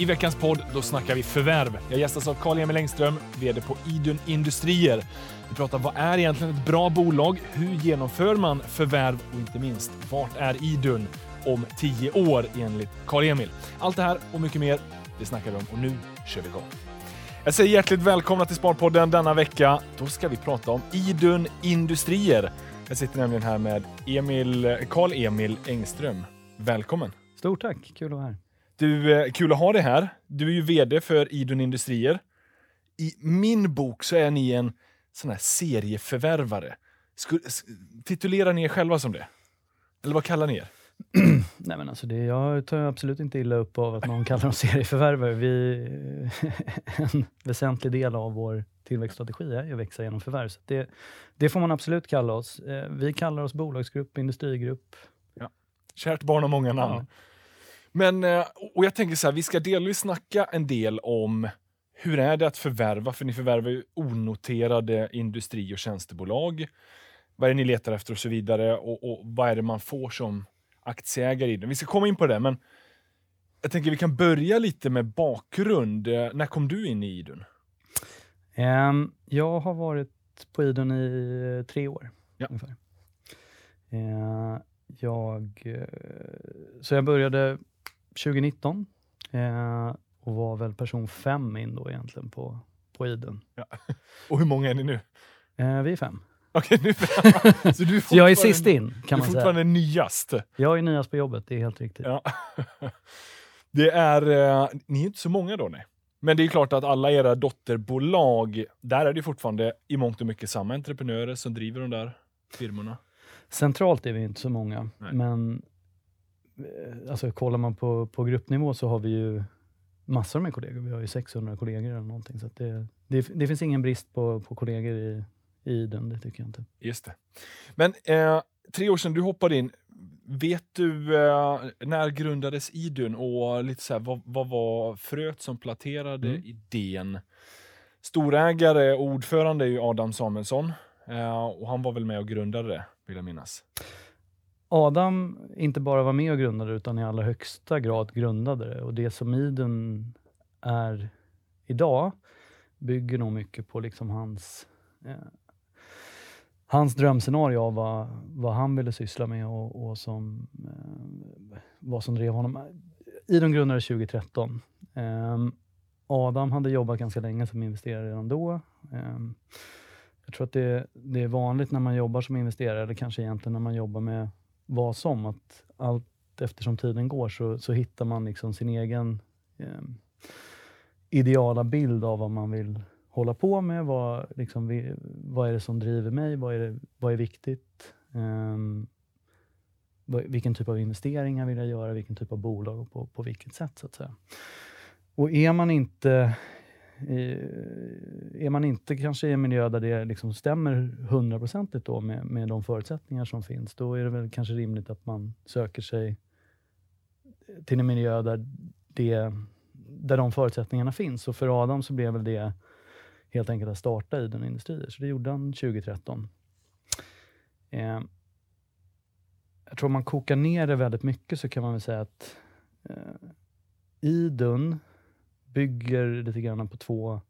I veckans podd då snackar vi förvärv. Jag gästas av Carl-Emil Engström, VD på Idun Industrier. Vi pratar vad är egentligen ett bra bolag? Hur genomför man förvärv? Och inte minst, vart är Idun om tio år enligt Carl-Emil? Allt det här och mycket mer, det snackar vi om och nu kör vi igång. Jag säger hjärtligt välkomna till Sparpodden denna vecka. Då ska vi prata om Idun Industrier. Jag sitter nämligen här med Emil, Carl-Emil Engström. Välkommen! Stort tack, kul att vara här. Du, eh, kul att ha dig här. Du är ju VD för Idun Industrier. I min bok så är ni en sån här serieförvärvare. Skulle, titulerar ni er själva som det? Eller vad kallar ni er? Nej, men alltså det, jag tar absolut inte illa upp av att någon kallar oss serieförvärvare. Vi, en väsentlig del av vår tillväxtstrategi är ju att växa genom förvärv. Så det, det får man absolut kalla oss. Eh, vi kallar oss bolagsgrupp, industrigrupp. Ja. Kärt barn har många namn. Ja. Men, eh, och jag tänker så här, vi ska delvis snacka en del om hur är det att förvärva, för ni förvärvar ju onoterade industri och tjänstebolag. Vad är det ni letar efter och så vidare och, och vad är det man får som aktieägare i den? Vi ska komma in på det, men jag tänker vi kan börja lite med bakgrund. Eh, när kom du in i Idun? Um, jag har varit på Idun i tre år. Ja. Ungefär. Uh, jag, så jag började 2019 eh, och var väl person fem in då egentligen på, på Idun. Ja. Och hur många är ni nu? Eh, vi är fem. Okej, nu fem. Så du är jag är sist in, kan man säga. Du är fortfarande nyast. Jag är nyast på jobbet, det är helt riktigt. Ja. Det är, eh, ni är inte så många då, nej. Men det är klart att alla era dotterbolag, där är det fortfarande i mångt och mycket samma entreprenörer som driver de där firmorna. Centralt är vi inte så många, nej. men alltså kollar man på, på gruppnivå så har vi ju massor med kollegor. Vi har ju 600 kollegor eller någonting. Så det, det, det, finns ingen brist på, på kollegor i, i den, det tycker jag inte. Just det. Men eh, tre år sedan du hoppade in, vet du eh, när grundades Idun och lite så här, vad, vad var fröet som planterade mm. idén? Storägare och ordförande är ju Adam Samuelsson eh, och han var väl med och grundade det, vill jag minnas. Adam inte bara var med och grundade utan i allra högsta grad grundade det. Och det som Idun är idag bygger nog mycket på liksom hans, eh, hans drömscenario av vad, vad han ville syssla med och, och som, eh, vad som drev honom. Idun grundades 2013. Eh, Adam hade jobbat ganska länge som investerare redan då. Eh, jag tror att det, det, är vanligt när man jobbar som investerare, eller kanske egentligen när man jobbar med vad som. Att allt eftersom tiden går så, så hittar man liksom sin egen eh, ideala bild av vad man vill hålla på med. Vad, liksom, vad är det som driver mig? Vad är, det, vad är viktigt? Um, vilken typ av investeringar vill jag göra? Vilken typ av bolag och på, på vilket sätt? så att säga. Och är man inte är man inte kanske i en miljö där det liksom stämmer hundraprocentigt då med, med de förutsättningar som finns, då är det väl kanske rimligt att man söker sig till en miljö där, det, där de förutsättningarna finns. Och för Adam så blev väl det helt enkelt att starta i den industrier. Så det gjorde han 2013. Eh, jag tror om man kokar ner det väldigt mycket så kan man väl säga att eh, Idun bygger lite grann på två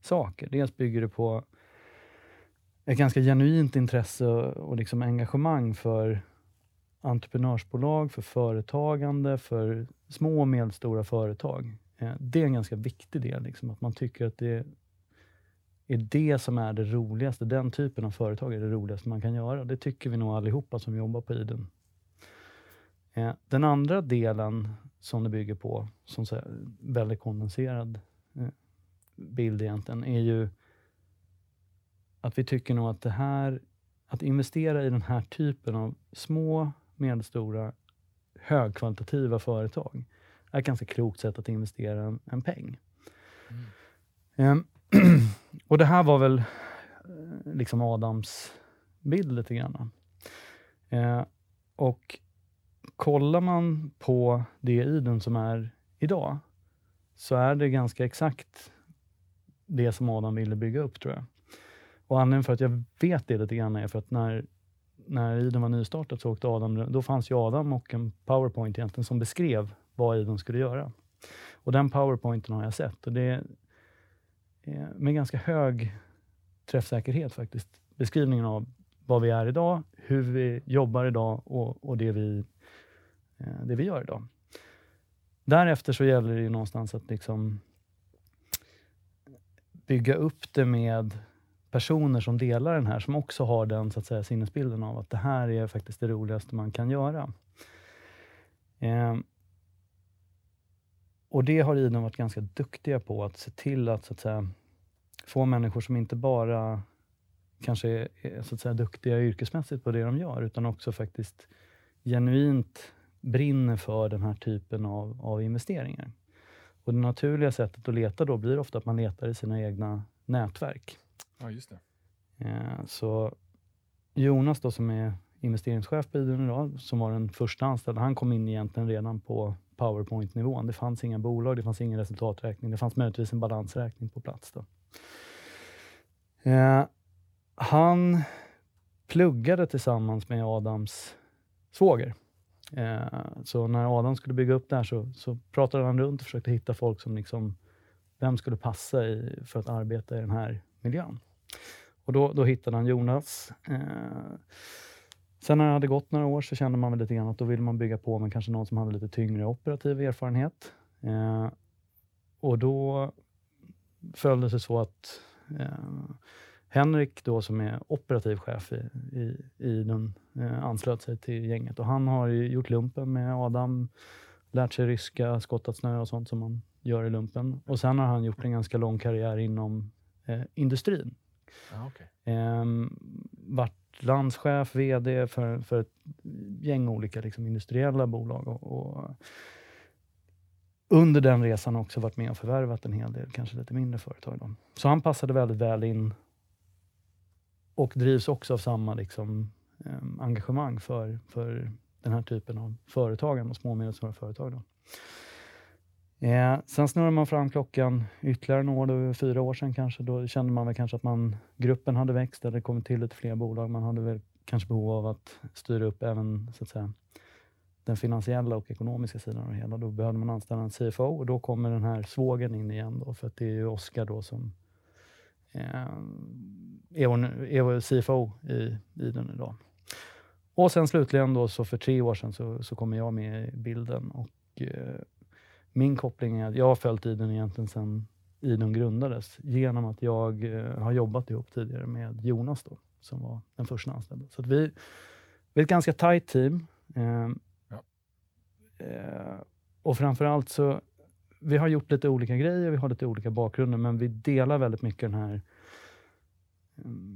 saker. Dels bygger det på ett ganska genuint intresse och liksom engagemang för entreprenörsbolag, för företagande, för små och medelstora företag. Eh, det är en ganska viktig del, liksom, att man tycker att det är det som är det roligaste. Den typen av företag är det roligaste man kan göra. Det tycker vi nog allihopa som jobbar på Iden. Eh, den andra delen som det bygger på, som så väldigt kondenserad eh, bild egentligen, är ju att vi tycker nog att det här, att investera i den här typen av små, medelstora, högkvalitativa företag är ett ganska klokt sätt att investera en, en peng. Mm. Um, och det här var väl eh, liksom Adams bild lite grann. Uh, och kollar man på det Iden som är idag, så är det ganska exakt det som Adam ville bygga upp, tror jag. Och anledningen för att jag vet det lite grann är för att när, när Iden var nystartat så åkte Adam, då fanns ju Adam och en powerpoint egentligen som beskrev vad Iden skulle göra. Och den powerpointen har jag sett. Och det är eh, med ganska hög träffsäkerhet faktiskt. Beskrivningen av vad vi är idag, hur vi jobbar idag och, och det, vi, Eh, det vi gör idag. Därefter så gäller det ju någonstans att liksom bygga upp det med personer som delar den här, som också har den så att säga, sinnesbilden av att det här är faktiskt det roligaste man kan göra. Eh, och det har Idun varit ganska duktiga på, att se till att, så att säga, få människor som inte bara kanske är så att säga, duktiga yrkesmässigt på det de gör, utan också faktiskt genuint brinner för den här typen av, av investeringar. Och Det naturliga sättet att leta då blir ofta att man letar i sina egna nätverk. Ja, just det. Eh, så Jonas då, som är investeringschef på Idun idag, som var den första anställda, han kom in egentligen redan på powerpoint-nivån. Det fanns inga bolag, det fanns ingen resultaträkning. Det fanns möjligtvis en balansräkning på plats. Då. Eh, han pluggade tillsammans med Adams svåger. Eh, så när Adam skulle bygga upp det här så, så pratade han runt och försökte hitta folk som liksom, vem skulle passa i, för att arbeta i den här miljön. Och då, då hittade han Jonas. Eh, sen när det hade gått några år så kände man väl lite grann att då ville man bygga på med kanske någon som hade lite tyngre operativ erfarenhet. Eh, och då följde det sig så att eh, Henrik då som är operativ chef i, i, i den, eh, anslöt sig till gänget och han har gjort lumpen med Adam, lärt sig ryska, skottat snö och sånt som man gör i lumpen. Och sen har han gjort en ganska lång karriär inom eh, industrin. Ah, okay. eh, varit landschef, VD för, för ett gäng olika liksom, industriella bolag. Och, och, under den resan också varit med och förvärvat en hel del, kanske lite mindre företag. Då. Så han passade väldigt väl in och drivs också av samma liksom, eh, engagemang för, för den här typen av företagande och små och medelstora företag. Då. Eh, sen snurrar man fram klockan ytterligare några år, då, fyra år sedan kanske. Då kände man väl kanske att man, gruppen hade växt, det hade kommit till lite fler bolag. Man hade väl kanske behov av att styra upp även så att säga, den finansiella och ekonomiska sidan av det hela. Då behövde man anställa en CFO och då kommer den här svågen in igen. Då, för att det är ju Oskar då som är hon, är hon CFO i, i den idag. Och sen slutligen då, så för tre år sedan så, så kommer jag med i bilden. Och, eh, min koppling är att jag har följt Iden egentligen sedan Iden grundades genom att jag eh, har jobbat ihop tidigare med Jonas då, som var den första anställda. Så vi, vi är ett ganska tajt team. Eh, ja. eh, och framförallt så vi har gjort lite olika grejer, vi har lite olika bakgrunder, men vi delar väldigt mycket den här eh,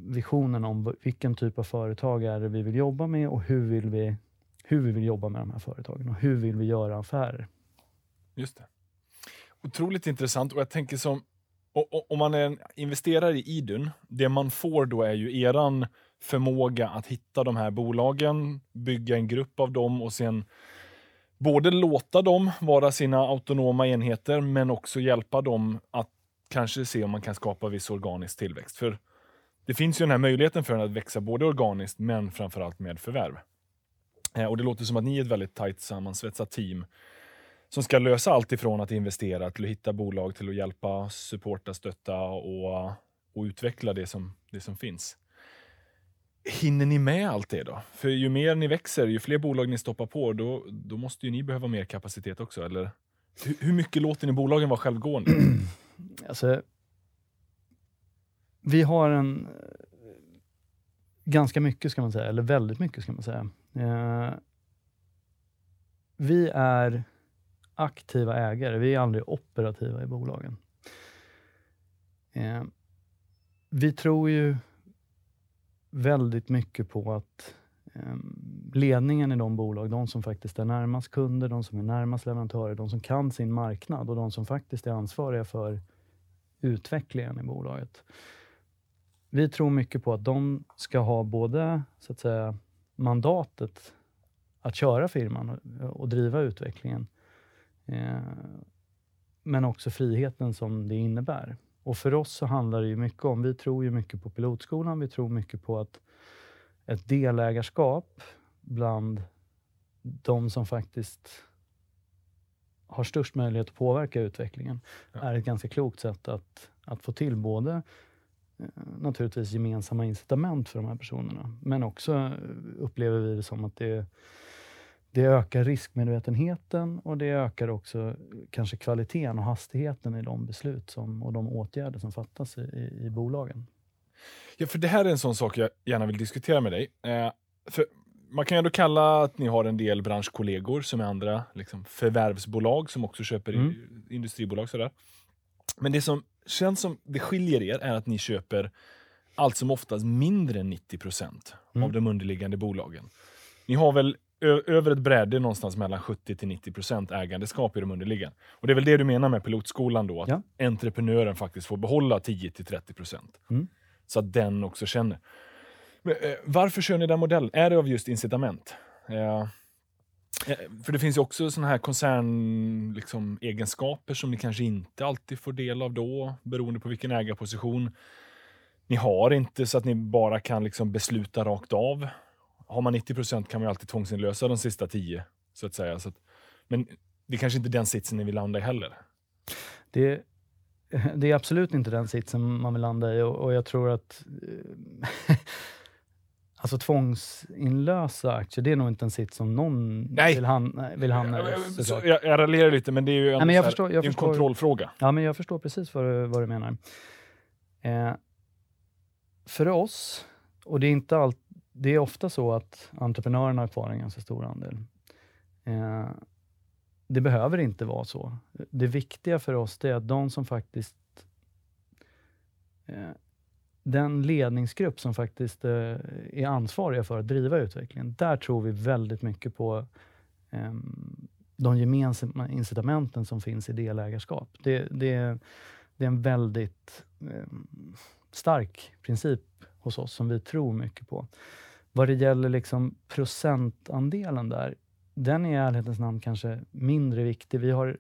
visionen om vilken typ av företag är det vi vill jobba med och hur vill vi, hur vi vill jobba med de här företagen och hur vill vi göra affärer. Just det. Otroligt intressant och jag tänker som om man är en investerare i Idun, det man får då är ju eran förmåga att hitta de här bolagen, bygga en grupp av dem och sen både låta dem vara sina autonoma enheter, men också hjälpa dem att kanske se om man kan skapa viss organisk tillväxt. För det finns ju den här möjligheten för den att växa både organiskt men framförallt med förvärv. Eh, och Det låter som att ni är ett väldigt tajt sammansvetsat team som ska lösa allt ifrån att investera till att hitta bolag till att hjälpa, supporta, stötta och, och utveckla det som, det som finns. Hinner ni med allt det då? För ju mer ni växer, ju fler bolag ni stoppar på, då, då måste ju ni behöva mer kapacitet också, eller? Hur, hur mycket låter ni bolagen vara självgående? alltså, vi har en eh, ganska mycket, ska man säga, eller väldigt mycket ska man säga. Eh, vi är aktiva ägare, vi är aldrig operativa i bolagen. Eh, vi tror ju väldigt mycket på att ehm, ledningen i de bolag, de som faktiskt är närmast kunder, de som är närmast leverantörer, de som kan sin marknad och de som faktiskt är ansvariga för utvecklingen i bolaget vi tror mycket på att de ska ha både så att säga, mandatet att köra firman och, och driva utvecklingen, eh, men också friheten som det innebär. Och för oss så handlar det ju mycket om, vi tror ju mycket på pilotskolan, vi tror mycket på att ett delägarskap bland de som faktiskt har störst möjlighet att påverka utvecklingen, Ja. är ett ganska klokt sätt att, att få till både eh, naturligtvis gemensamma incitament för de här personerna, men också eh, upplever vi det som att det, det ökar riskmedvetenheten och det ökar också eh, kanske kvaliteten och hastigheten i de beslut som, och de åtgärder som fattas i, i, i bolagen. Ja, för det här är en sån sak jag gärna vill diskutera med dig. Eh, för man kan ju ändå kalla att ni har en del branschkollegor som är andra liksom, förvärvsbolag som också köper Mm. industribolag. Sådär. Men det som känns som det skiljer er är att ni köper allt som oftast mindre än 90 procent Mm. av de underliggande bolagen. Ni har väl över ett bräde någonstans mellan 70 till 90 procent ägandeskap i de underliggande. Och det är väl det du menar med pilotskolan då, att Ja. entreprenören faktiskt får behålla 10 till 30 procent. Mm. Så att den också känner. Men, eh, varför kör ni den modellen? Är det av just incitament? Eh, eh, för det finns ju också såna här koncernegenskaper liksom, egenskaper som ni kanske inte alltid får del av då, beroende på vilken ägarposition. Ni har inte så att ni bara kan liksom besluta rakt av. Har man 90 procent kan man ju alltid tvångsinlösa de sista 10, så att säga. Så att, men det är kanske inte den sitsen ni vill landa i heller. Det, det är absolut inte den sitsen man vill landa i och, och jag tror att eh, alltså tvångsinlösa aktier, det är nog inte en sits som någon Nej. vill, han, vill hamna i. Så, såklart. jag, jag raljerar lite, men det är ju men jag så här, förstår- jag är en förstår. kontrollfråga. Ja, men jag förstår precis vad du, vad du menar. Eh, för oss, och det är, inte allt, det är ofta så att entreprenörerna har kvar en ganska stor andel. Eh, det behöver inte vara så. Det viktiga för oss det är att de som faktiskt eh, den ledningsgrupp som faktiskt eh, är ansvariga för att driva utvecklingen, där tror vi väldigt mycket på ehm, de gemensamma incitamenten som finns i delägarskap. Det, det, det är en väldigt ehm, stark princip hos oss som vi tror mycket på. Vad det gäller liksom procentandelen där, den är i ärlighetens namn kanske mindre viktig. Vi, har,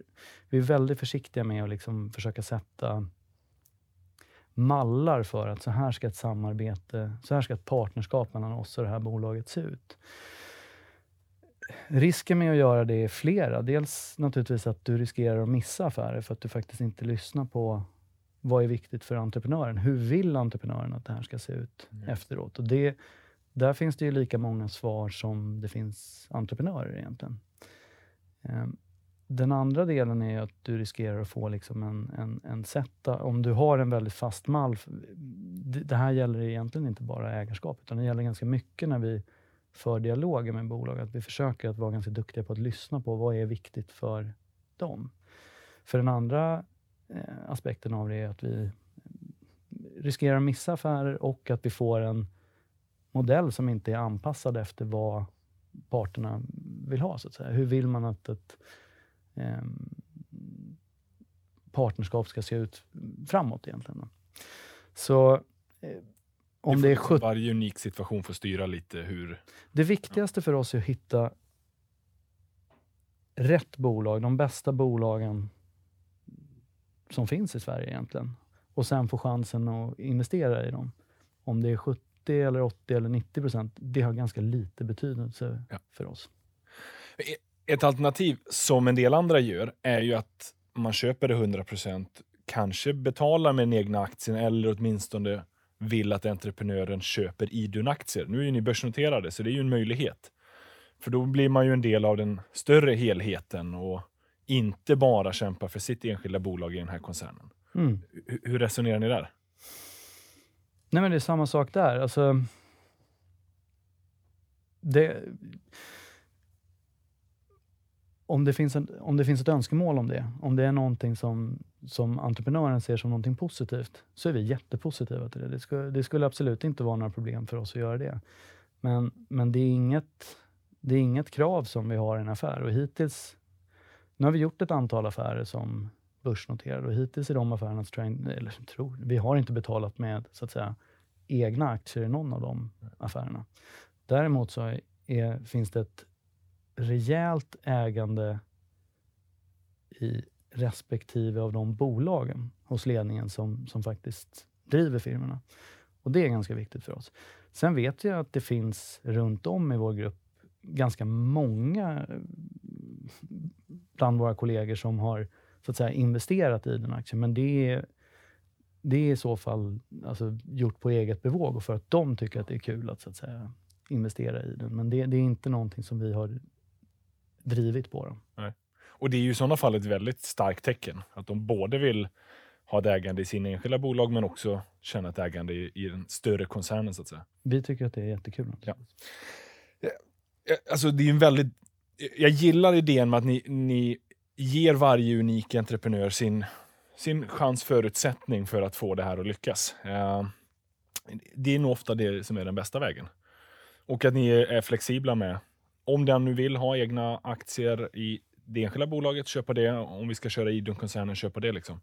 vi är väldigt försiktiga med att liksom försöka sätta mallar för att så här ska ett samarbete, så här ska ett partnerskap mellan oss och det här bolaget se ut. Risken med att göra det är flera. Dels naturligtvis att du riskerar att missa affärer för att du faktiskt inte lyssnar på vad är viktigt för entreprenören. Hur vill entreprenören att det här ska se ut Mm. efteråt? Och det, där finns det ju lika många svar som det finns entreprenörer egentligen. Ehm, Den andra delen är att du riskerar att få liksom en, en, en sätta, om du har en väldigt fast mall. Det, här gäller egentligen inte bara ägarskap, utan det gäller ganska mycket när vi för dialoger med bolag, att vi försöker att vara ganska duktiga på att lyssna på vad är viktigt för dem. För den andra aspekten av det är att vi riskerar att missa affärer och att vi får en modell som inte är anpassad efter vad parterna vill ha. Så att säga. Hur vill man att ett ehm, partnerskap ska se ut framåt egentligen? Då? Så eh, om får det är 70 Varje unik situation får styra lite hur... det viktigaste för oss är att hitta rätt bolag, de bästa bolagen som finns i Sverige egentligen. Och sen få chansen att investera i dem. Om det är 70 eller 80 eller 90 procent, det har ganska lite betydelse Ja. för oss. Ett alternativ som en del andra gör är ju att man köper det 100% kanske betalar med den egna aktien eller åtminstone vill att entreprenören köper Idun-aktier. Nu är ju ni börsnoterade, så det är ju en möjlighet. För då blir man ju en del av den större helheten och inte bara kämpar för sitt enskilda bolag i den här koncernen. Mm. Hur resonerar ni där? Nej, men det är samma sak där. Alltså, det, om, det finns en, om det finns ett önskemål om det, om det är någonting som, som entreprenören ser som någonting positivt, så är vi jättepositiva till det. Det skulle, det skulle absolut inte vara några problem för oss att göra det. Men, men det, är inget, det är inget krav som vi har i en affär. Och hittills, nu har vi gjort ett antal affärer som börsnoterade och hittills i de affärerna, tror jag, eller tror, vi har inte betalat med så att säga, egna aktier i någon av de affärerna. Däremot så är, finns det ett rejält ägande i respektive av de bolagen hos ledningen som, som faktiskt driver firmorna. Och det är ganska viktigt för oss. Sen vet jag att det finns runt om i vår grupp ganska många, bland våra kollegor som har så att säga, investerat i den aktien. Men det är, det är i så fall alltså, gjort på eget bevåg och för att de tycker att det är kul att, så att säga, investera i den. Men det, det är inte någonting som vi har drivit på dem. Nej. Och det är ju i sådana fall ett väldigt starkt tecken. Att de både vill ha ett ägande i sina enskilda bolag men också känna ett ägande i, i den större koncernen så att säga. Vi tycker att det är jättekul. Ja. Alltså det är en väldigt... Jag gillar idén med att ni, ni ger varje unik entreprenör sin, sin chans förutsättning för att få det här att lyckas. Uh, det är nog ofta det som är den bästa vägen. Och att ni är flexibla med, om den nu vill ha egna aktier i det enskilda bolaget, köpa det. Om vi ska köra Idun-koncernen, köpa det. Liksom.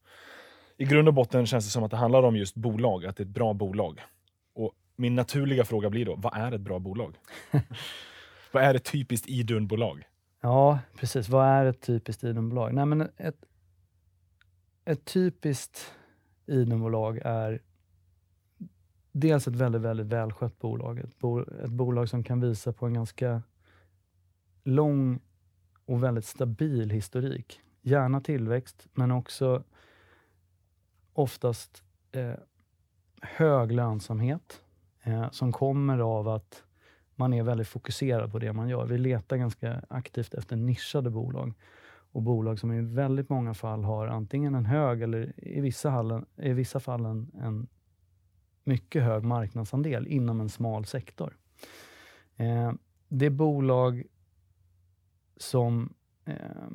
I grund och botten känns det som att det handlar om just bolag, att det är ett bra bolag. Och min naturliga fråga blir då, vad är ett bra bolag? vad är ett typiskt Idun-bolag? Ja, precis. Vad är ett typiskt Idunbolag? Nej, men ett, ett typiskt Idunbolag är dels ett väldigt, väldigt välskött bolag. Ett, bo, ett bolag som kan visa på en ganska lång och väldigt stabil historik. Gärna tillväxt, men också oftast eh, hög lönsamhet eh, som kommer av att man är väldigt fokuserad på det man gör. Vi letar ganska aktivt efter nischade bolag och bolag som i väldigt många fall har antingen en hög eller i vissa, hallen, i vissa fall en, en mycket hög marknadsandel inom en smal sektor. Eh, det är bolag som eh,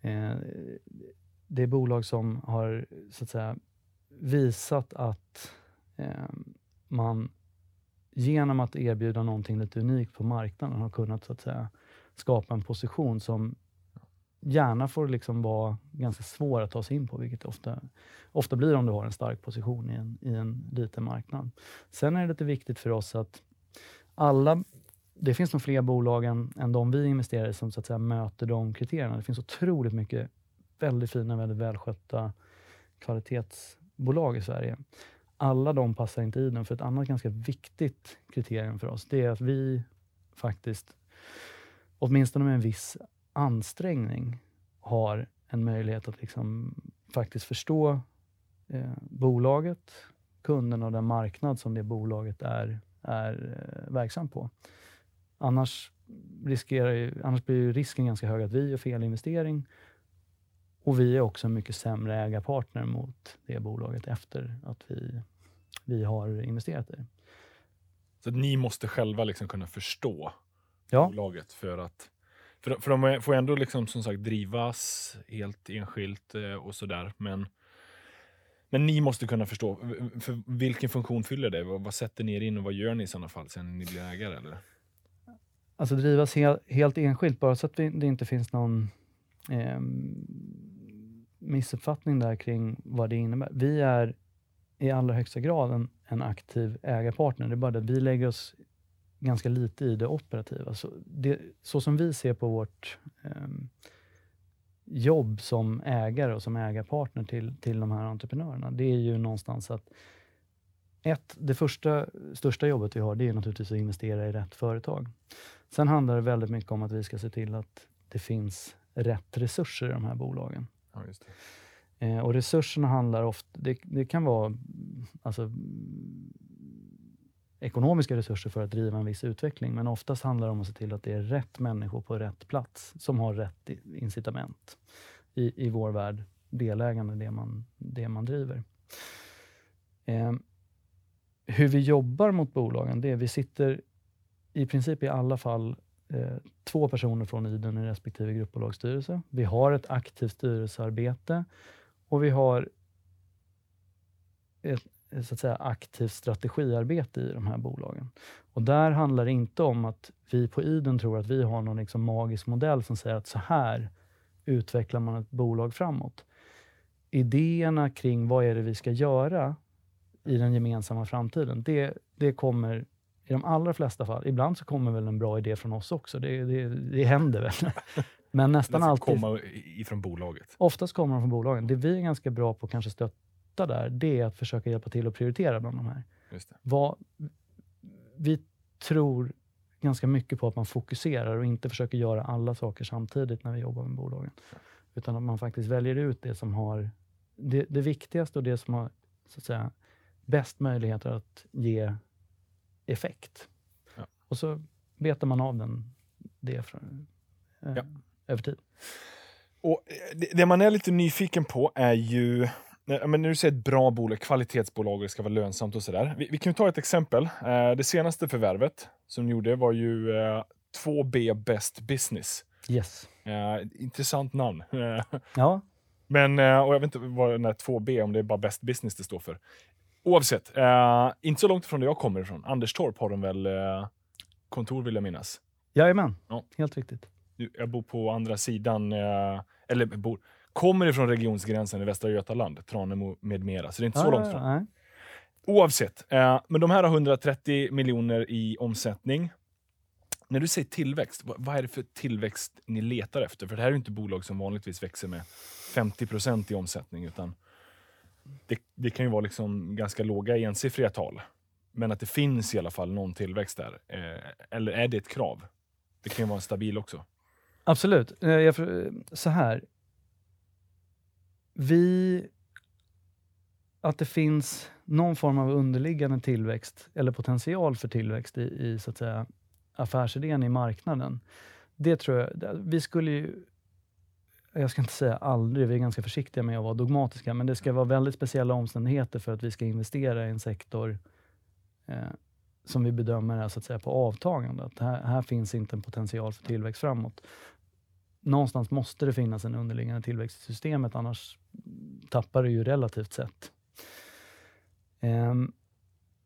eh, det är bolag som har så att säga, visat att eh, man genom att erbjuda någonting lite unikt på marknaden har kunnat så att säga, skapa en position som gärna får liksom vara ganska svår att ta sig in på, vilket ofta, ofta blir om du har en stark position i en, i en liten marknad. Sen är det lite viktigt för oss att alla det finns nog fler bolag än, än de vi investerar i som så att säga, möter de kriterierna. Det finns otroligt mycket väldigt fina, väldigt välskötta kvalitetsbolag i Sverige. Alla de passar inte i den, för ett annat ganska viktigt kriterium för oss, det är att vi faktiskt, åtminstone med en viss ansträngning, har en möjlighet att liksom faktiskt förstå eh, bolaget, kunden och den marknad som det bolaget är, är eh, verksam på. Annars, riskerar, annars blir risken ganska hög att vi gör fel investering och vi är också en mycket sämre ägarpartner mot det bolaget efter att vi, vi har investerat i. Så ni måste själva liksom kunna förstå ja. bolaget för att för, för de får ändå liksom som sagt drivas helt enskilt eh, och sådär. Men, men ni måste kunna förstå, för vilken funktion fyller det? Vad, vad sätter ni er in och vad gör ni i sådana fall sen ni blir ägare? Eller? Alltså drivas hel, helt enskilt, bara så att det inte finns någon eh, missuppfattning där kring vad det innebär. Vi är i allra högsta grad en, en aktiv ägarpartner. Det är bara det att vi lägger oss ganska lite i det operativa. Så, det, så som vi ser på vårt eh, jobb som ägare och som ägarpartner till, till de här entreprenörerna, det är ju någonstans att ett, det första, största jobbet vi har, det är naturligtvis att investera i rätt företag. Sen handlar det väldigt mycket om att vi ska se till att det finns rätt resurser i de här bolagen. Ja, eh, och resurserna handlar ofta, det, det kan vara alltså, ekonomiska resurser för att driva en viss utveckling, men oftast handlar det om att se till att det är rätt människor på rätt plats som har rätt incitament. I, i vår värld, delägande det man, det man driver. Eh, hur vi jobbar mot bolagen, det är vi sitter i princip i alla fall eh, två personer från IDEN i respektive gruppbolagsstyrelse. Vi har ett aktivt styrelsearbete och vi har ett så att säga, aktivt strategiarbete i de här bolagen. Och Där handlar det inte om att vi på IDEN tror att vi har någon liksom magisk modell som säger att så här utvecklar man ett bolag framåt. Idéerna kring vad är det vi ska göra i den gemensamma framtiden, det, det kommer i de allra flesta fall, ibland så kommer väl en bra idé från oss också. Det, det, det händer väl. Men nästan alltid... komma ifrån bolaget? Oftast kommer de från bolagen. Det vi är ganska bra på att kanske stötta där, det är att försöka hjälpa till att prioritera bland de här. Vad, vi tror ganska mycket på att man fokuserar och inte försöker göra alla saker samtidigt när vi jobbar med bolagen. Utan att man faktiskt väljer ut det som har det, det viktigaste och det som har så att säga, bäst möjligheter att ge effekt. Ja. Och så betar man av den, det för, eh, Ja. Över tid. Och eh, det, man är lite nyfiken på är ju, eh, men när du säger ett bra bolag, kvalitetsbolag och det ska vara lönsamt och sådär. Vi, vi kan ju ta ett exempel. Eh, det senaste förvärvet som ni gjorde var ju eh, 2B Best Business. Yes. Intressant namn. Ja, Men, och jag vet inte vad den här 2B, om det är bara Best Business det står för. Oavsett, inte så långt från där jag kommer ifrån. Anderstorp har de väl kontor vill jag minnas. jajamän. Ja. Helt riktigt. Jag bor på andra sidan, eh, eller bor, kommer ifrån regionsgränsen i Västra Götaland, Tranemo med mera. Så det är inte så Ja, långt från. nej. Oavsett, eh, men de här har 130 miljoner i omsättning. När du säger tillväxt, vad, är det för tillväxt ni letar efter? För det här är ju inte bolag som vanligtvis växer med 50% i omsättning, utan det, det kan ju vara liksom ganska låga ensiffriga tal. Men att det finns i alla fall någon tillväxt där. Eh, eller är det ett krav? Det kan ju vara en stabil också. Absolut. Eh, jag, eh, så här. Vi... Att det finns någon form av underliggande tillväxt eller potential för tillväxt i, i så att säga, affärsidén i marknaden. Det tror jag. Vi skulle ju... Jag ska inte säga aldrig, vi är ganska försiktiga med att vara dogmatiska, men det ska vara väldigt speciella omständigheter för att vi ska investera i en sektor eh, som vi bedömer är så att säga på avtagande. Att här, här finns inte en potential för tillväxt framåt. Någonstans måste det finnas en underliggande tillväxt i systemet, annars tappar det ju relativt sett. Ehm,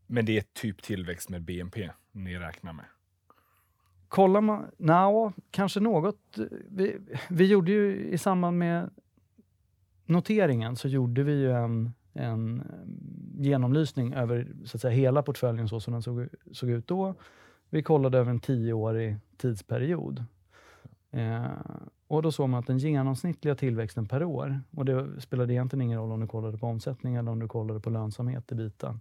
Men det är typ tillväxt med BNP ni räknar med. kollar man... Nja, kanske något. Vi, vi gjorde ju i samband med noteringen så gjorde vi ju en, en genomlysning över så att säga, hela portföljen så som den såg, såg ut då. Vi kollade över en tioårig tidsperiod. Eh, och då såg man att den genomsnittliga tillväxten per år, och det spelade egentligen ingen roll om du kollade på omsättning eller om du kollade på lönsamhet i bitar,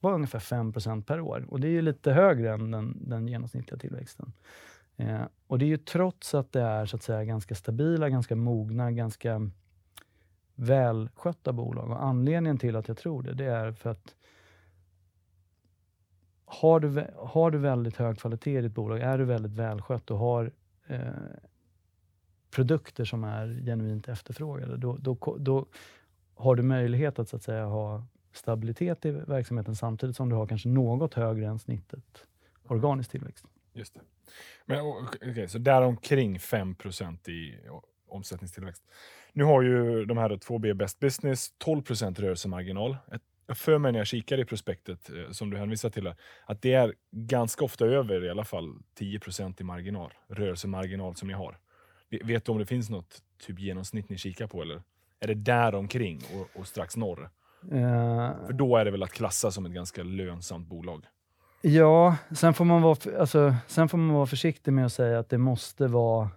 var ungefär 5% per år. Och det är ju lite högre än den, den genomsnittliga tillväxten. Eh, och det är ju trots att det är så att säga ganska stabila, ganska mogna, ganska välskötta bolag. Och anledningen till att jag tror det, det är för att har du, har du väldigt hög kvalitet i ditt bolag, är du väldigt välskött och har eh, produkter som är genuint efterfrågade, då, då, då har du möjlighet att, så att säga, ha stabilitet i verksamheten samtidigt som du har kanske något högre än snittet organisk tillväxt. Just det. Men, okay, så däromkring 5% i omsättningstillväxt. Nu har ju de här 2B Best Business 12% rörelsemarginal. Ett- jag för mig när jag kikar i prospektet, eh, som du hänvisar till, här, att det är ganska ofta över i alla fall 10% i marginal, rörelsemarginal som ni har. Ve- Vet du om det finns något typ genomsnitt ni kikar på, eller är det däromkring och, och strax norr? Eh, För då är det väl att klassa som ett ganska lönsamt bolag. Ja, sen får, man vara, alltså, sen får man vara försiktig med att säga att det måste vara,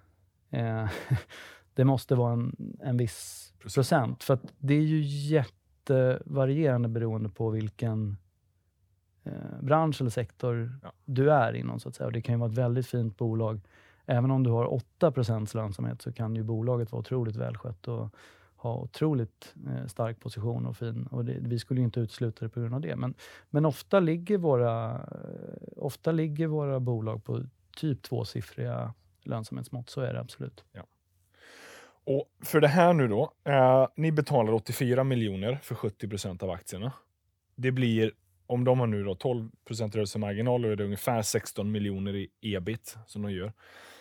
eh, det måste vara en, en viss Procent. procent. För det är ju jättevarierande beroende på vilken eh, bransch eller sektor Ja. du är inom. Så att säga. Och det kan ju vara ett väldigt fint bolag. Även om du har 8% lönsamhet så kan ju bolaget vara otroligt välskött och ha otroligt eh, stark position och fin. Och det, vi skulle ju inte utesluta det på grund av det. Men, men ofta, ligger våra, eh, ofta ligger våra bolag på typ tvåsiffriga lönsamhetsmått. Så är det absolut. Och för det här nu då, eh, ni betalar 84 miljoner för 70 procent av aktierna. Det blir, om de har nu då 12 rörelsemarginal, då är det ungefär 16 miljoner i ebit som de gör.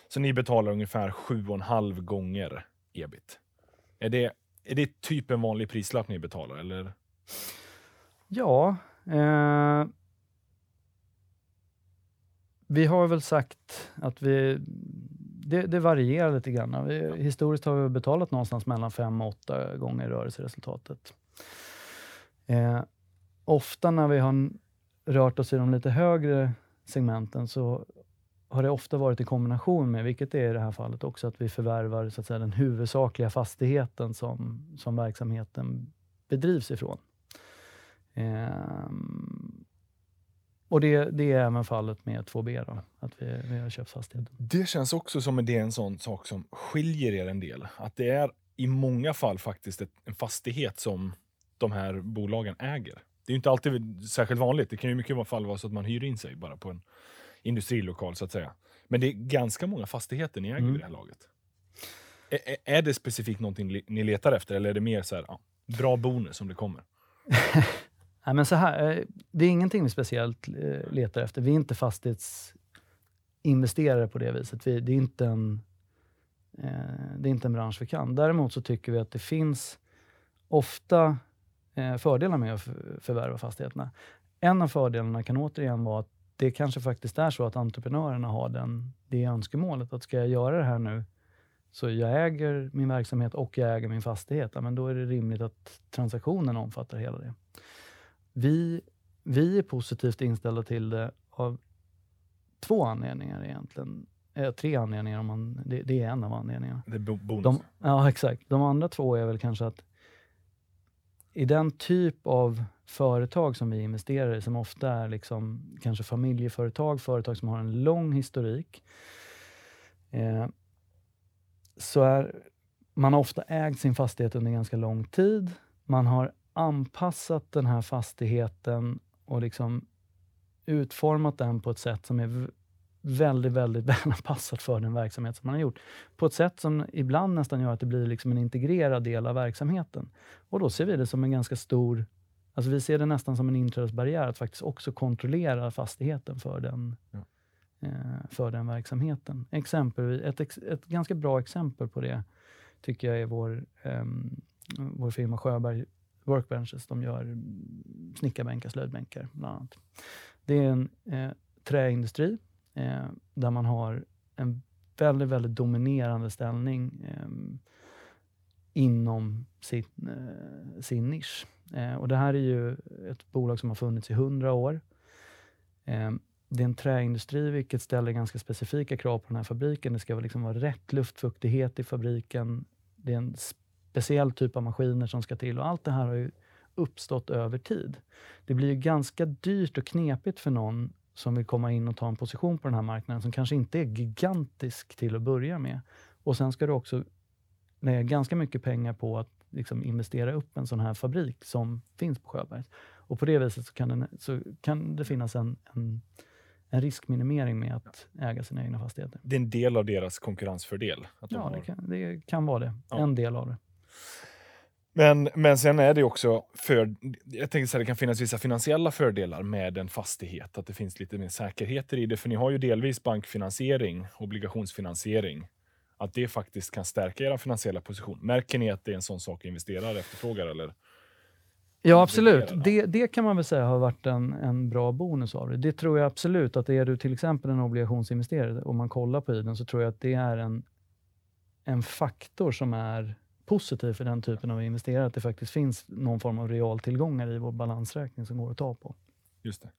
Så ni betalar ungefär 7,5 gånger ebit. Är det, är det typ en vanlig prislapp ni betalar? Eller? Ja, eh, vi har väl sagt att vi... Det, det varierar lite grann. Vi, historiskt har vi betalat någonstans mellan fem och åtta gånger rörelseresultatet. Eh, ofta när vi har rört oss i de lite högre segmenten så har det ofta varit i kombination med, vilket det är i det här fallet också, att vi förvärvar så att säga, den huvudsakliga fastigheten som, som verksamheten bedrivs ifrån. Ehm, och det, det är även fallet med 2B, då, att vi, vi har köpt fastigheten. Det känns också som att det är en sån sak som skiljer er en del. Att det är i många fall faktiskt ett, en fastighet som de här bolagen äger. Det är inte alltid särskilt vanligt. Det kan ju mycket fall vara så att man hyr in sig bara på en industrilokal så att säga. Men det är ganska många fastigheter ni äger mm. vid det här laget. Är, är det specifikt någonting ni letar efter eller är det mer så här, ja, bra bonus som det kommer? Nej, men så här, eh, det är ingenting vi speciellt eh, letar efter. Vi är inte fastighetsinvesterare på det viset. Vi, det, är inte en, eh, det är inte en bransch vi kan. Däremot så tycker vi att det finns ofta fördelar med att förvärva fastigheterna. En av fördelarna kan återigen vara att det kanske faktiskt är så att entreprenörerna har den, det önskemålet att ska jag göra det här nu så jag äger min verksamhet och jag äger min fastighet, men då är det rimligt att transaktionen omfattar hela det. Vi, vi är positivt inställda till det av två anledningar egentligen. Eh, tre anledningar, om man, det, det, är en av anledningarna. Det är bonus. De, ja, exakt. De andra två är väl kanske att i den typ av företag som vi investerar i, som ofta är liksom kanske familjeföretag, företag som har en lång historik, eh, så är man har ofta ägt sin fastighet under ganska lång tid. Man har anpassat den här fastigheten och liksom utformat den på ett sätt som är väldigt, väldigt väl anpassat för den verksamhet som man har gjort. På ett sätt som ibland nästan gör att det blir liksom en integrerad del av verksamheten. Och då ser vi det som en ganska stor Alltså vi ser det nästan som en inträdesbarriär att faktiskt också kontrollera fastigheten för den, ja. eh, för den verksamheten. Exempelvis, ett, ett ganska bra exempel på det tycker jag är vår, eh, vår firma Sjöberg Workbenches. De gör snickarbänkar, slöjdbänkar bland annat. Det är en eh, träindustri eh, där man har en väldigt, väldigt dominerande ställning eh, inom sin, eh, sin nisch. Eh, och det här är ju ett bolag som har funnits i hundra år. Eh, det är en träindustri, vilket ställer ganska specifika krav på den här fabriken. Det ska liksom vara rätt luftfuktighet i fabriken. Det är en speciell typ av maskiner som ska till och allt det här har ju uppstått över tid. Det blir ju ganska dyrt och knepigt för någon som vill komma in och ta en position på den här marknaden som kanske inte är gigantisk till att börja med. Och sen ska du också lägga ganska mycket pengar på att liksom investera upp en sån här fabrik som finns på Sjöberg. Och på det viset så kan, den, så kan det finnas en, en, en, riskminimering med att äga sina egna fastigheter. Det är en del av deras konkurrensfördel? Att ja, har... det, kan, det kan vara det. Ja. En del av det. Men, men sen är det också, för, jag tänkte att det kan finnas vissa finansiella fördelar med en fastighet, att det finns lite mer säkerheter i det, för ni har ju delvis bankfinansiering, obligationsfinansiering, att det faktiskt kan stärka era finansiella position. Märker ni att det är en sån sak investerare efterfrågar? Eller? Ja, absolut. Det, det kan man väl säga har varit en, en bra bonus av det. Det tror jag absolut att är du till exempel en obligationsinvesterare, om man kollar på den, så tror jag att det är en, en faktor som är positiv för den typen av investerare, att det faktiskt finns någon form av realtillgångar i vår balansräkning som går att ta på. Just det.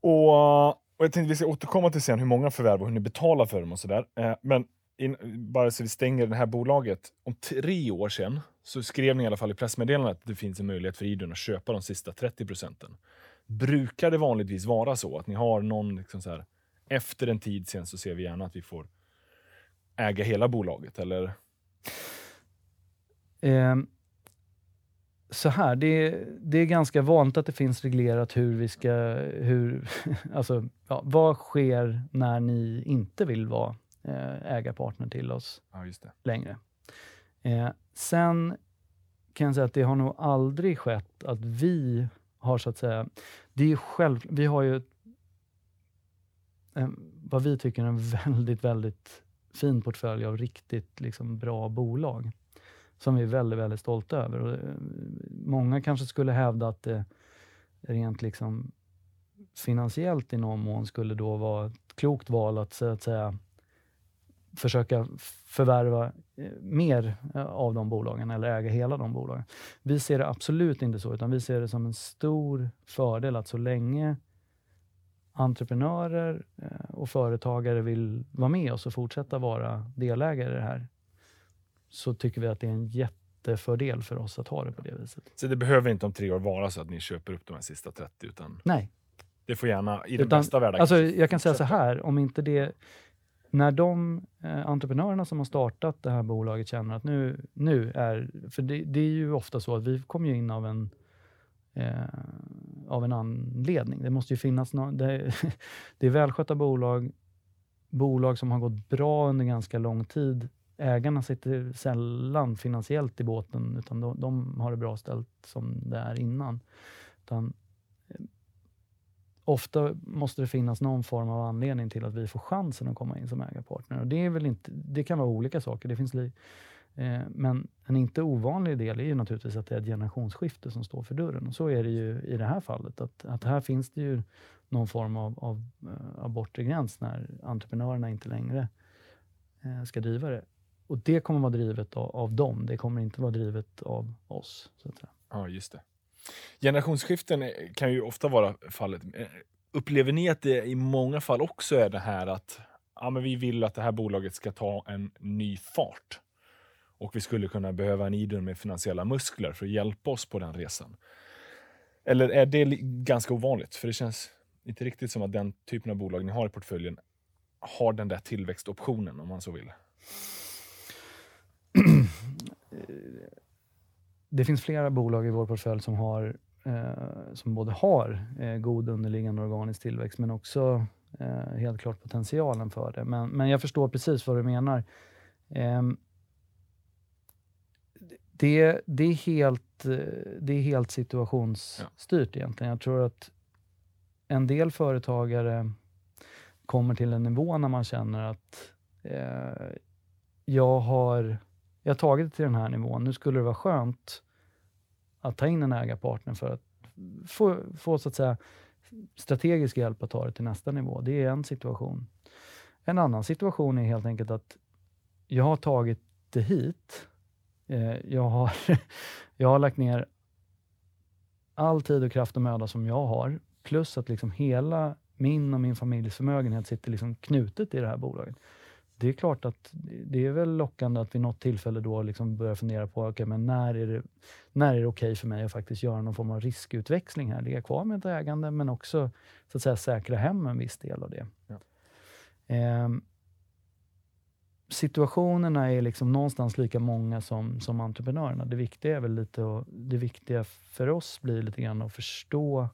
Och, och jag tänkte vi ska återkomma till sen hur många förvärv och hur ni betalar för dem och sådär. Eh, men in, bara så vi stänger det här bolaget. Om tre år sedan så skrev ni i alla fall i pressmeddelandet att det finns en möjlighet för Idun att köpa de sista 30 procenten. Brukar det vanligtvis vara så att ni har någon, liksom så här, efter en tid sen så ser vi gärna att vi får äga hela bolaget? Eller? Eh, så här, det, det, är ganska vanligt att det finns reglerat hur vi ska... Hur, alltså, ja, vad sker när ni inte vill vara eh, ägarpartner till oss ja, längre? Eh, sen kan jag säga att det har nog aldrig skett att vi har så att säga... Det är själv, vi har ju en, vad vi tycker är en väldigt, väldigt fin portfölj av riktigt liksom, bra bolag som vi är väldigt, väldigt stolta över. Och, eh, många kanske skulle hävda att det rent liksom finansiellt i någon mån skulle då vara ett klokt val att, så att säga, försöka förvärva eh, mer av de bolagen eller äga hela de bolagen. Vi ser det absolut inte så, utan vi ser det som en stor fördel att så länge entreprenörer och företagare vill vara med oss och fortsätta vara delägare i det här, så tycker vi att det är en jättefördel för oss att ha det på det viset. Så det behöver inte om tre år vara så att ni köper upp de här sista 30? Utan... Nej, Det får gärna, i den Utan, bästa världen. Alltså, jag kan säga så här, om inte det... När de eh, entreprenörerna som har startat det här bolaget känner att nu, nu är... För det, det är ju ofta så att vi kommer ju in av en, eh, av en anledning. Det måste ju finnas någon... Det, det är välskötta bolag, bolag som har gått bra under ganska lång tid. Ägarna sitter sällan finansiellt i båten, utan de, de har det bra ställt som det är innan. Utan, eh, ofta måste det finnas någon form av anledning till att vi får chansen att komma in som ägarpartner. Och det, är väl inte, det kan vara olika saker. Det finns li, eh, men en inte ovanlig del är ju naturligtvis att det är ett generationsskifte som står för dörren. Och så är det ju i det här fallet. Att, att här finns det ju någon form av, av, eh, av bortre gräns när entreprenörerna inte längre eh, ska driva det. Och det kommer vara drivet av, av dem. Det kommer inte vara drivet av oss. Så att säga. Ja, just det. Generationsskiften eh, kan ju ofta vara fallet. Eh, upplever ni att det i många fall också är det här att ja, men vi vill att det här bolaget ska ta en ny fart? Och vi skulle kunna behöva en Idun med finansiella muskler för att hjälpa oss på den resan. Eller är det ganska ovanligt? För det känns inte riktigt som att den typen av bolag ni har i portföljen har den där tillväxtoptionen om man så vill. det finns flera bolag i vår portfölj som, har, eh, som både har eh, god underliggande organisk tillväxt, men också eh, helt klart potentialen för det. Men, men jag förstår precis vad du menar. Ehm, det, det, är helt, det är helt situationsstyrt egentligen. Jag tror att en del företagare kommer till en nivå när man känner att eh, jag har jag har tagit det till den här nivån. Nu skulle det vara skönt att ta in en ägarpartner för att få, få så att säga, strategisk hjälp att ta det till nästa nivå. Det är en situation. En annan situation är helt enkelt att jag har tagit det hit. Eh, jag, har jag har lagt ner all tid och kraft och möda som jag har, plus att liksom hela min och min familjs förmögenhet sitter liksom knutet i det här bolaget det är klart att det är väl lockande att vid något tillfälle då liksom börja fundera på okay, men när är det, när är det okej för mig att faktiskt göra någon form av riskutväxling här. Ligga kvar med ett ägande men också så att säga, säkra hem en viss del av det. Ja. Ehm, situationerna är liksom någonstans lika många som, som entreprenörerna. Det viktiga, är väl lite att, det viktiga för oss blir lite grann att förstå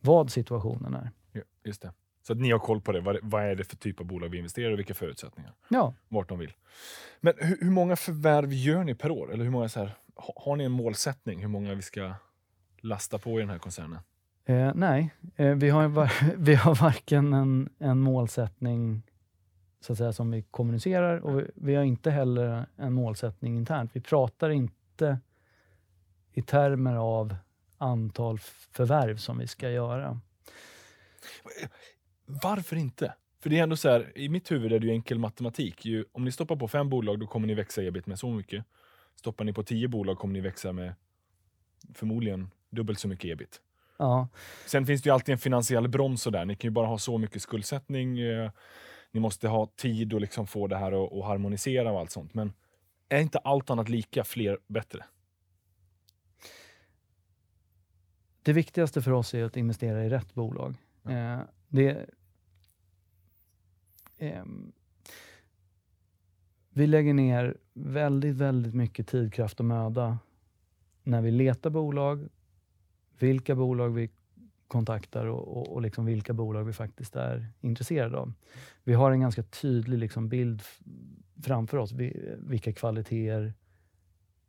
vad situationen är. Ja, just det. Så att ni har koll på det. Vad, vad är det för typ av bolag vi investerar i och vilka förutsättningar? Ja, Vart de vill. Men hur, hur många förvärv gör ni per år? Eller hur många så här, ha- har ni en målsättning hur många vi ska lasta på i den här koncernen? Eh, nej, eh, vi, har, var, vi har varken en, en målsättning så att säga, som vi kommunicerar och vi, vi har inte heller en målsättning internt. Vi pratar inte i termer av antal förvärv som vi ska göra. Varför inte? För det är ändå så här, i mitt huvud är det ju enkel matematik. Ju, om ni stoppar på fem bolag, då kommer ni växa ebit med så mycket. Stoppar ni på tio bolag kommer ni växa med förmodligen dubbelt så mycket ebit. Ja, Sen finns det ju alltid en finansiell broms där. Ni kan ju bara ha så mycket skuldsättning. Eh, ni måste ha tid att liksom få det här att harmonisera och allt sånt. Men är inte allt annat lika, fler bättre? det viktigaste för oss är att investera i rätt bolag. Ja. Eh, det, eh, vi lägger ner väldigt, väldigt mycket tid, kraft och möda när vi letar bolag, vilka bolag vi kontaktar och, och, och liksom vilka bolag vi faktiskt är intresserade av. Vi har en ganska tydlig liksom bild framför oss, vi, vilka kvaliteter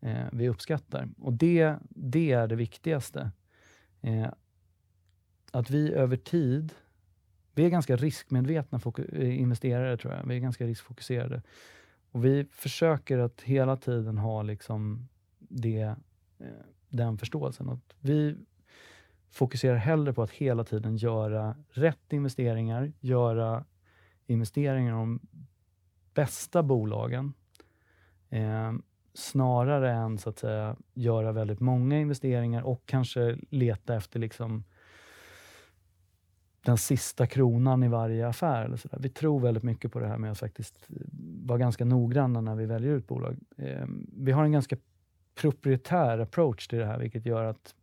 eh, vi uppskattar. Och det, det är det viktigaste. Eh, att vi över tid, vi är ganska riskmedvetna eh, investerare tror jag. Vi är ganska riskfokuserade. Och vi försöker att hela tiden ha liksom det, eh, den förståelsen. Att vi fokuserar hellre på att hela tiden göra rätt investeringar, göra investeringar i de bästa bolagen, eh, snarare än så att säga göra väldigt många investeringar och kanske leta efter liksom den sista kronan i varje affär. Eller så där. Vi tror väldigt mycket på det här med att faktiskt eh, vara ganska noggranna när vi väljer ut bolag. Eh, vi har en ganska proprietär approach till det här, vilket gör att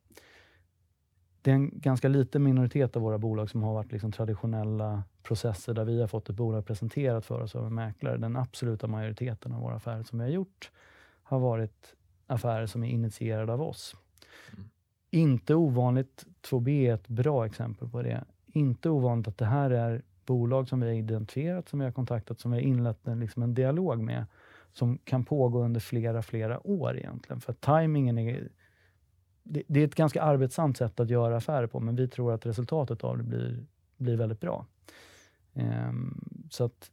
det är en ganska liten minoritet av våra bolag som har varit liksom traditionella processer där vi har fått ett bolag presenterat för oss av en mäklare. Den absoluta majoriteten av våra affärer som vi har gjort har varit affärer som är initierade av oss. Mm. Inte ovanligt, 2B är ett bra exempel på det. Inte ovanligt att det här är bolag som vi har identifierat, som vi har kontaktat, som vi har inlett en, liksom en dialog med, som kan pågå under flera, flera år egentligen. För tajmingen är det, det, är ett ganska arbetsamt sätt att göra affärer på, men vi tror att resultatet av det blir, blir väldigt bra. Um, så att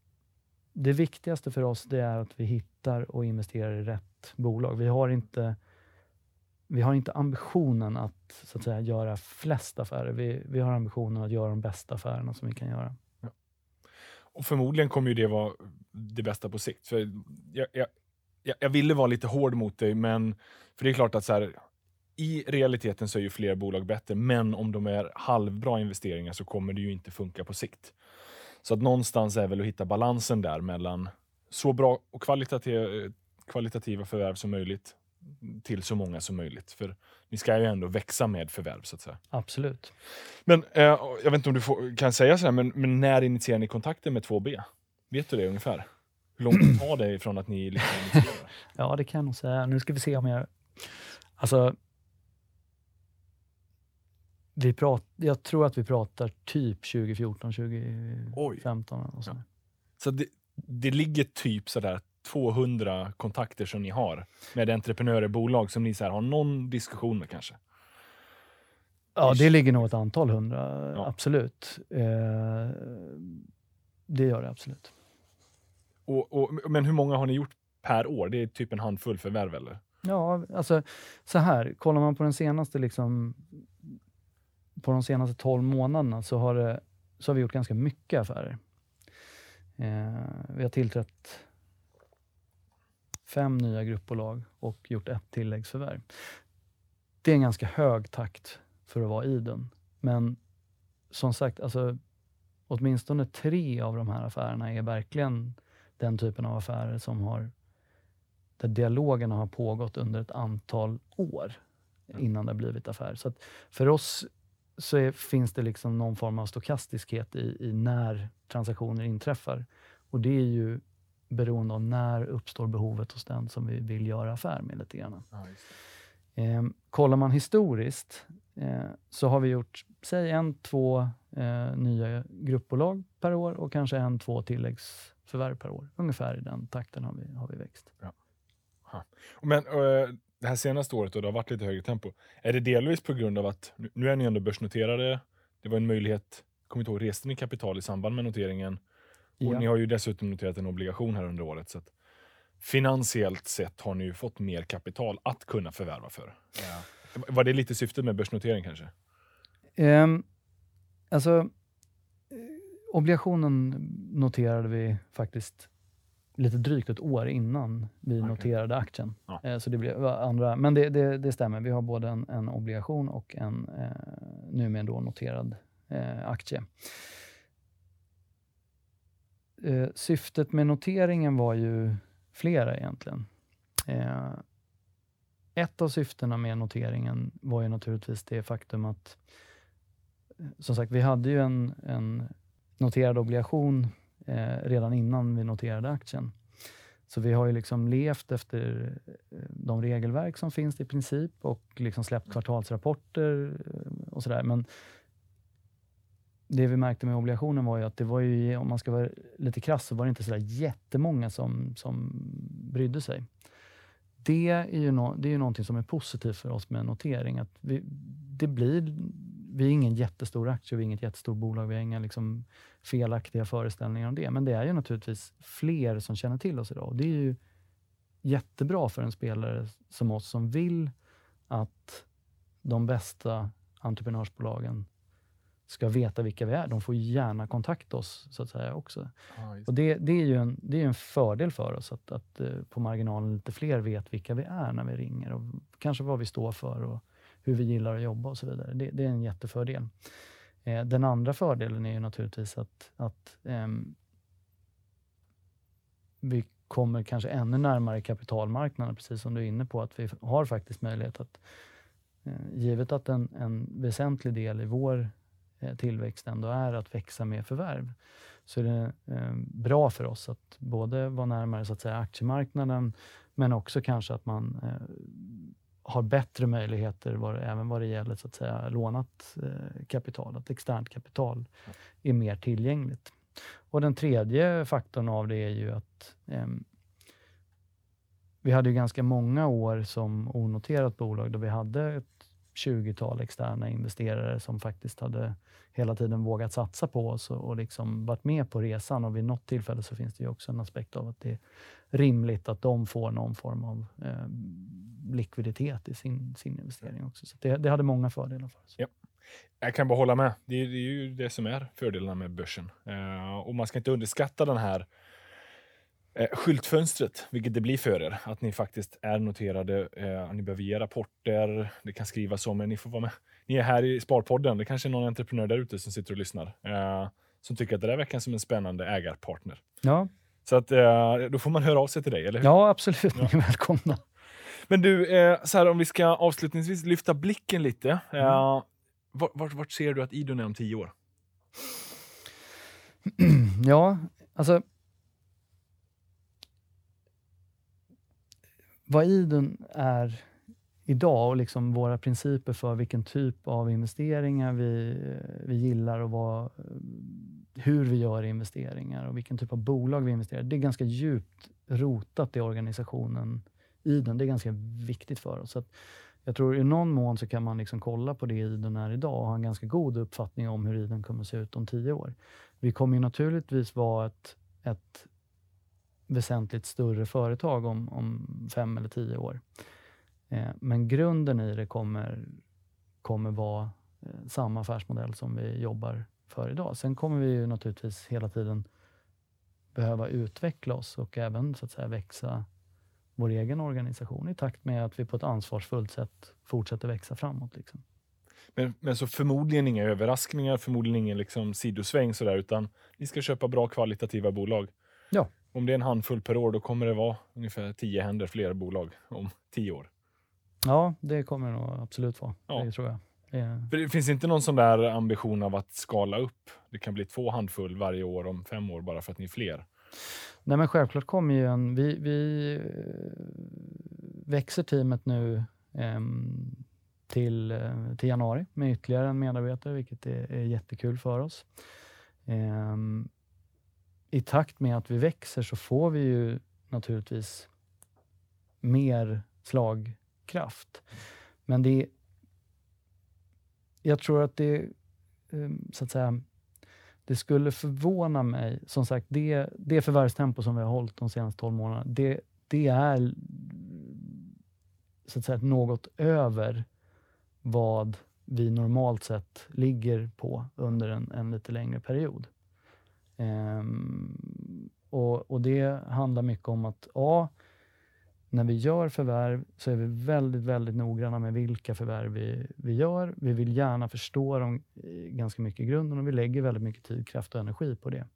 det viktigaste för oss det är att vi hittar och investerar i rätt bolag. Vi har inte, vi har inte ambitionen att, så att säga, göra flest affärer. Vi, vi har ambitionen att göra de bästa affärerna som vi kan göra. Ja. Och Förmodligen kommer ju det vara det bästa på sikt. För jag, jag, jag ville vara lite hård mot dig, men för det är klart att så här, i realiteten så är ju fler bolag bättre, men om de är halvbra investeringar så kommer det ju inte funka på sikt. Så att någonstans är väl att hitta balansen där mellan så bra och kvalitativa förvärv som möjligt till så många som möjligt. För ni ska ju ändå växa med förvärv så att säga. Absolut. Men eh, jag vet inte om du får, kan säga sådär, men, men när initierar ni kontakten med 2B? Vet du det ungefär? Hur långt tid tar det ifrån att ni liksom initierar? ja, det kan jag nog säga. Nu ska vi se om jag... Alltså, vi prat, jag tror att vi pratar typ 2014, 2015. Och så ja. så det, det ligger typ sådär 200 kontakter som ni har med entreprenörer, bolag som ni så har någon diskussion med kanske? Ja, det ligger nog ett antal hundra, ja. absolut. Eh, det gör det absolut. Och, och, men hur många har ni gjort per år? Det är typ en handfull förvärv eller? Ja, alltså så här, kollar man på den senaste liksom, på de senaste 12 månaderna så har, det, så har vi gjort ganska mycket affärer. Eh, vi har tillträtt fem nya gruppbolag och gjort ett tilläggsförvärv. Det är en ganska hög takt för att vara Idun. Men som sagt, alltså, åtminstone tre av de här affärerna är verkligen den typen av affärer som har där dialogerna har pågått under ett antal år innan det har blivit affär. Så för oss så är, finns det liksom någon form av stokastiskhet i, i, när transaktioner inträffar. Och det är ju beroende av när uppstår behovet hos den som vi vill göra affär med lite grann. Ja, eh, kollar man historiskt eh, så har vi gjort, säg en, två eh, nya gruppbolag per år och kanske en, två tilläggsförvärv per år. Ungefär i den takten har vi, har vi växt. Ja. Men, uh, det här senaste året och det har varit lite högre tempo. Är det delvis på grund av att, nu är ni ändå börsnoterade, det var en möjlighet, kommer inte ihåg, reste ni kapital i samband med noteringen? Och ja. ni har ju dessutom noterat en obligation här under året. Så att finansiellt sett har ni ju fått mer kapital att kunna förvärva för. Ja. Var det lite syftet med börsnotering kanske? Um, alltså, eh, obligationen noterade vi faktiskt lite drygt ett år innan vi okay. noterade aktien. Ja. Eh, så det blev andra, men det, det, det, stämmer, vi har både en, en obligation och en eh, numera då noterad eh, aktie. Eh, syftet med noteringen var ju flera egentligen. Eh, ett av syftena med noteringen var ju naturligtvis det faktum att, eh, som sagt, vi hade ju en, en noterad obligation eh, redan innan vi noterade aktien. Så vi har ju liksom levt efter eh, de regelverk som finns i princip och liksom släppt kvartalsrapporter eh, och sådär. Men det vi märkte med obligationen var ju att det var ju, om man ska vara lite krass, så var det inte sådär jättemånga som, som brydde sig. Det är, ju no, det är ju någonting som är positivt för oss med notering. Att vi, det blir vi är ingen jättestor aktie, vi är inget jättestort bolag, vi har inga liksom felaktiga föreställningar om det. Men det är ju naturligtvis fler som känner till oss idag. Och det är ju jättebra för en spelare som oss som vill att de bästa entreprenörsbolagen ska veta vilka vi är. De får gärna kontakta oss så att säga också. Ja, och det, det, är ju en, det är en fördel för oss att, att uh, på marginalen lite fler vet vilka vi är när vi ringer och kanske vad vi står för och hur vi gillar att jobba och så vidare. Det, det är en jättefördel. Eh, den andra fördelen är ju naturligtvis att, att eh, vi kommer kanske ännu närmare kapitalmarknaden, precis som du är inne på, att vi har faktiskt möjlighet att eh, givet att en, en väsentlig del i vår eh, Eh, tillväxt ändå är att växa med förvärv, så är det eh, bra för oss att både vara närmare så att säga, aktiemarknaden, men också kanske att man eh, har bättre möjligheter var, även vad det gäller så att säga, lånat eh, kapital, att externt kapital är mer tillgängligt. Och Den tredje faktorn av det är ju att eh, vi hade ju ganska många år som onoterat bolag då vi hade ett 20-tal externa investerare som faktiskt hade hela tiden vågat satsa på oss och, och liksom varit med på resan. Och vid något tillfälle så finns det ju också en aspekt av att det är rimligt att de får någon form av eh, likviditet i sin, sin investering också. Så det, det hade många fördelar för oss. Ja. Jag kan bara hålla med. Det är, det är ju det som är fördelarna med börsen. Eh, och man ska inte underskatta den här eh, skyltfönstret, vilket det blir för er. Att ni faktiskt är noterade. Eh, ni behöver ge rapporter. Det kan skrivas om er. Ni får vara med. Ni är här i Sparpodden. Det kanske är någon entreprenör där ute som sitter och lyssnar. Eh, som tycker att det där verkar som en spännande ägarpartner. Ja. Så att, eh, då får man höra av sig till dig, eller hur? Ja, absolut. Ni är välkomna. Men du, eh, så här, om vi ska avslutningsvis lyfta blicken lite. Eh, vart, vart, vart ser du att Idun är om tio år? ja, alltså... Vad Idun är idag och liksom våra principer för vilken typ av investeringar vi, eh, vi gillar och vad, eh, hur vi gör investeringar och vilken typ av bolag vi investerar Det är ganska djupt rotat i organisationen Idun. Det är ganska viktigt för oss. Så jag tror i någon mån så kan man liksom kolla på det Idun är idag och ha en ganska god uppfattning om hur Idun kommer att se ut om tio år. Vi kommer ju naturligtvis vara ett, ett väsentligt större företag om, om fem eller tio år. Eh, men grunden i det kommer, kommer vara eh, samma affärsmodell som vi jobbar för idag. Sen kommer vi ju naturligtvis hela tiden behöva utveckla oss och även så att säga växa vår egen organisation i takt med att vi på ett ansvarsfullt sätt fortsätter växa framåt. Liksom. Men, men så förmodligen inga överraskningar, förmodligen ingen liksom sidosväng sådär, utan ni ska köpa bra kvalitativa bolag. Ja. Om det är en handfull per år, då kommer det vara ungefär tio händer fler bolag om tio år. Ja, det kommer det nog absolut vara. Ja. Det tror jag. För det finns inte någon sån där ambition av att skala upp? Det kan bli två handfull varje år om fem år bara för att ni är fler? Nej, men självklart kommer ju en... Vi, vi eh, växer teamet nu eh, till, till januari med ytterligare en medarbetare, vilket är, är jättekul för oss. Eh, i takt med att vi växer så får vi ju naturligtvis mer slagkraft. Men det jag tror att det, ehm, så att säga, det skulle förvåna mig, som sagt, det, det förvärvstempo som vi har hållit de senaste 12 månaderna, det, det är så att säga något över vad vi normalt sett ligger på under en, en lite längre period. Um, och, och, Det handlar mycket om att A, när vi gör förvärv så är vi väldigt, väldigt noggranna med vilka förvärv vi, vi gör. Vi vill gärna förstå dem eh, ganska mycket i grunden och vi lägger väldigt mycket tid, kraft och energi på det.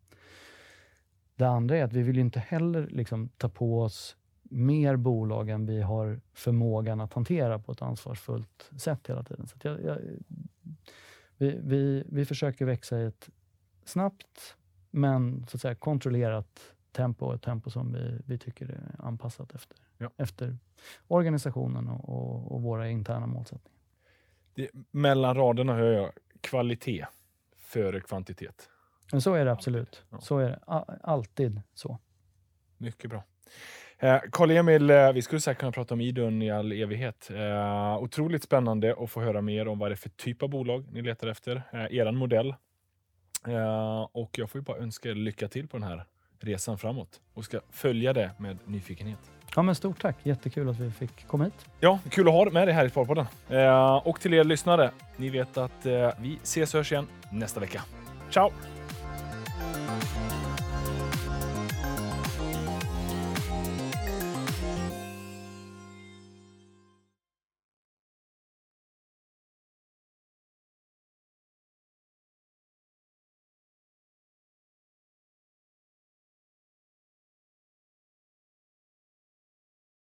Det andra är att vi vill inte heller liksom ta på oss mer bolag än vi har förmågan att hantera på ett ansvarsfullt sätt hela tiden. Så jag, jag, vi, vi, vi försöker växa i ett snabbt men så att säga, kontrollerat tempo, ett tempo som vi, vi tycker är anpassat efter ja. efter organisationen och, och, och, våra interna målsättningar. Det, mellan raderna hör jag kvalitet före kvantitet. Men så är det absolut. Ja. Så är det. Alltid så. Mycket bra. Eh, Karl-Emil, eh, vi skulle säkert kunna prata om Idun i all evighet. Eh, otroligt spännande att få höra mer om vad det är för typ av bolag ni letar efter. Eh, eran modell. Eh, och jag får ju bara önska er lycka till på den här resan framåt och ska följa det med nyfikenhet. Ja, men stort tack. Jättekul att vi fick komma hit. Ja, kul att ha med dig här i Sparpodden. Eh, och till er lyssnare, ni vet att eh, vi ses och hörs igen nästa vecka. Ciao!